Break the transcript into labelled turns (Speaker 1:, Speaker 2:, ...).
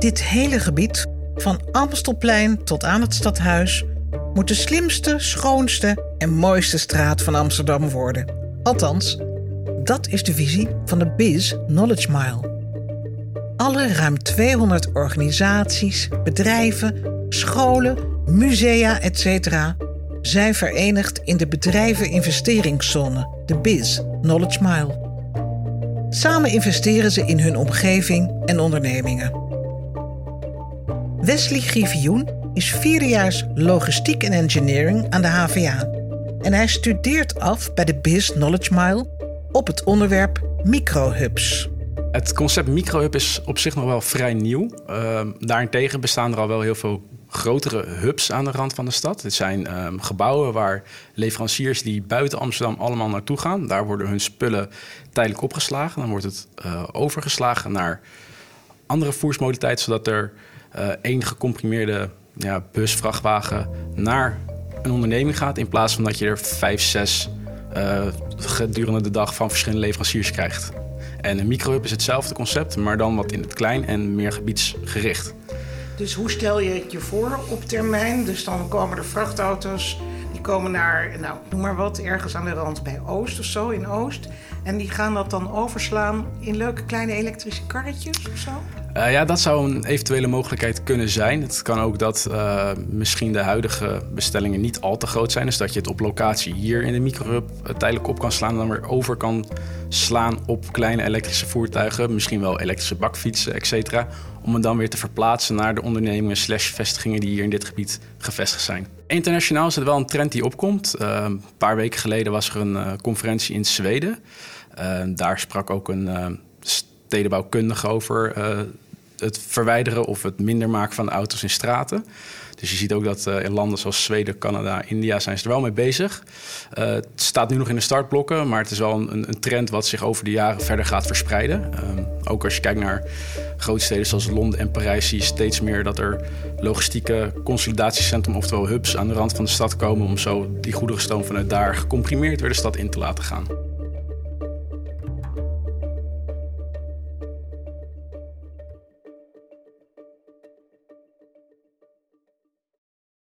Speaker 1: Dit hele gebied, van Amstelplein tot aan het stadhuis, moet de slimste, schoonste en mooiste straat van Amsterdam worden. Althans, dat is de visie van de Biz Knowledge Mile. Alle ruim 200 organisaties, bedrijven, scholen, musea, etc. zijn verenigd in de bedrijveninvesteringszone, de Biz Knowledge Mile. Samen investeren ze in hun omgeving en ondernemingen. Wesley Griffioen is vierdejaars logistiek en engineering aan de HVA. En hij studeert af bij de Biz Knowledge Mile op het onderwerp microhubs.
Speaker 2: Het concept microhub is op zich nog wel vrij nieuw. Uh, daarentegen bestaan er al wel heel veel grotere hubs aan de rand van de stad. Dit zijn ehm, gebouwen waar leveranciers die buiten Amsterdam allemaal naartoe gaan. Daar worden hun spullen tijdelijk opgeslagen. Dan wordt het uh, overgeslagen naar andere voersmodaliteiten, zodat er één gecomprimeerde ja, bus, vrachtwagen naar een onderneming gaat. In plaats van dat je er vijf, zes uh, gedurende de dag van verschillende leveranciers krijgt. En een microhub is hetzelfde concept, maar dan wat in het klein en meer gebiedsgericht.
Speaker 1: Dus hoe stel je het je voor op termijn? Dus dan komen er vrachtauto's, die komen naar, nou, noem maar wat, ergens aan de rand bij Oost of zo, in Oost. En die gaan dat dan overslaan in leuke kleine elektrische karretjes of zo?
Speaker 2: Uh, ja, dat zou een eventuele mogelijkheid kunnen zijn. Het kan ook dat uh, misschien de huidige bestellingen niet al te groot zijn. Dus dat je het op locatie hier in de microhub tijdelijk op kan slaan... en dan weer over kan slaan op kleine elektrische voertuigen. Misschien wel elektrische bakfietsen, et cetera. Om het dan weer te verplaatsen naar de ondernemingen slash vestigingen... die hier in dit gebied gevestigd zijn. Internationaal is het wel een trend die opkomt. een paar weken geleden was er een conferentie in Zweden. daar sprak ook een stedenbouwkundige over uh, het verwijderen of het minder maken van auto's in straten. Dus je ziet ook dat uh, in landen zoals Zweden, Canada, India zijn ze er wel mee bezig. Uh, het staat nu nog in de startblokken, maar het is wel een, een trend wat zich over de jaren verder gaat verspreiden. Ook als je kijkt naar grote steden zoals Londen en Parijs, zie je steeds meer dat er logistieke consolidatiecentrum, oftewel hubs, aan de rand van de stad komen om zo die goederenstroom vanuit daar gecomprimeerd weer de stad in te laten gaan.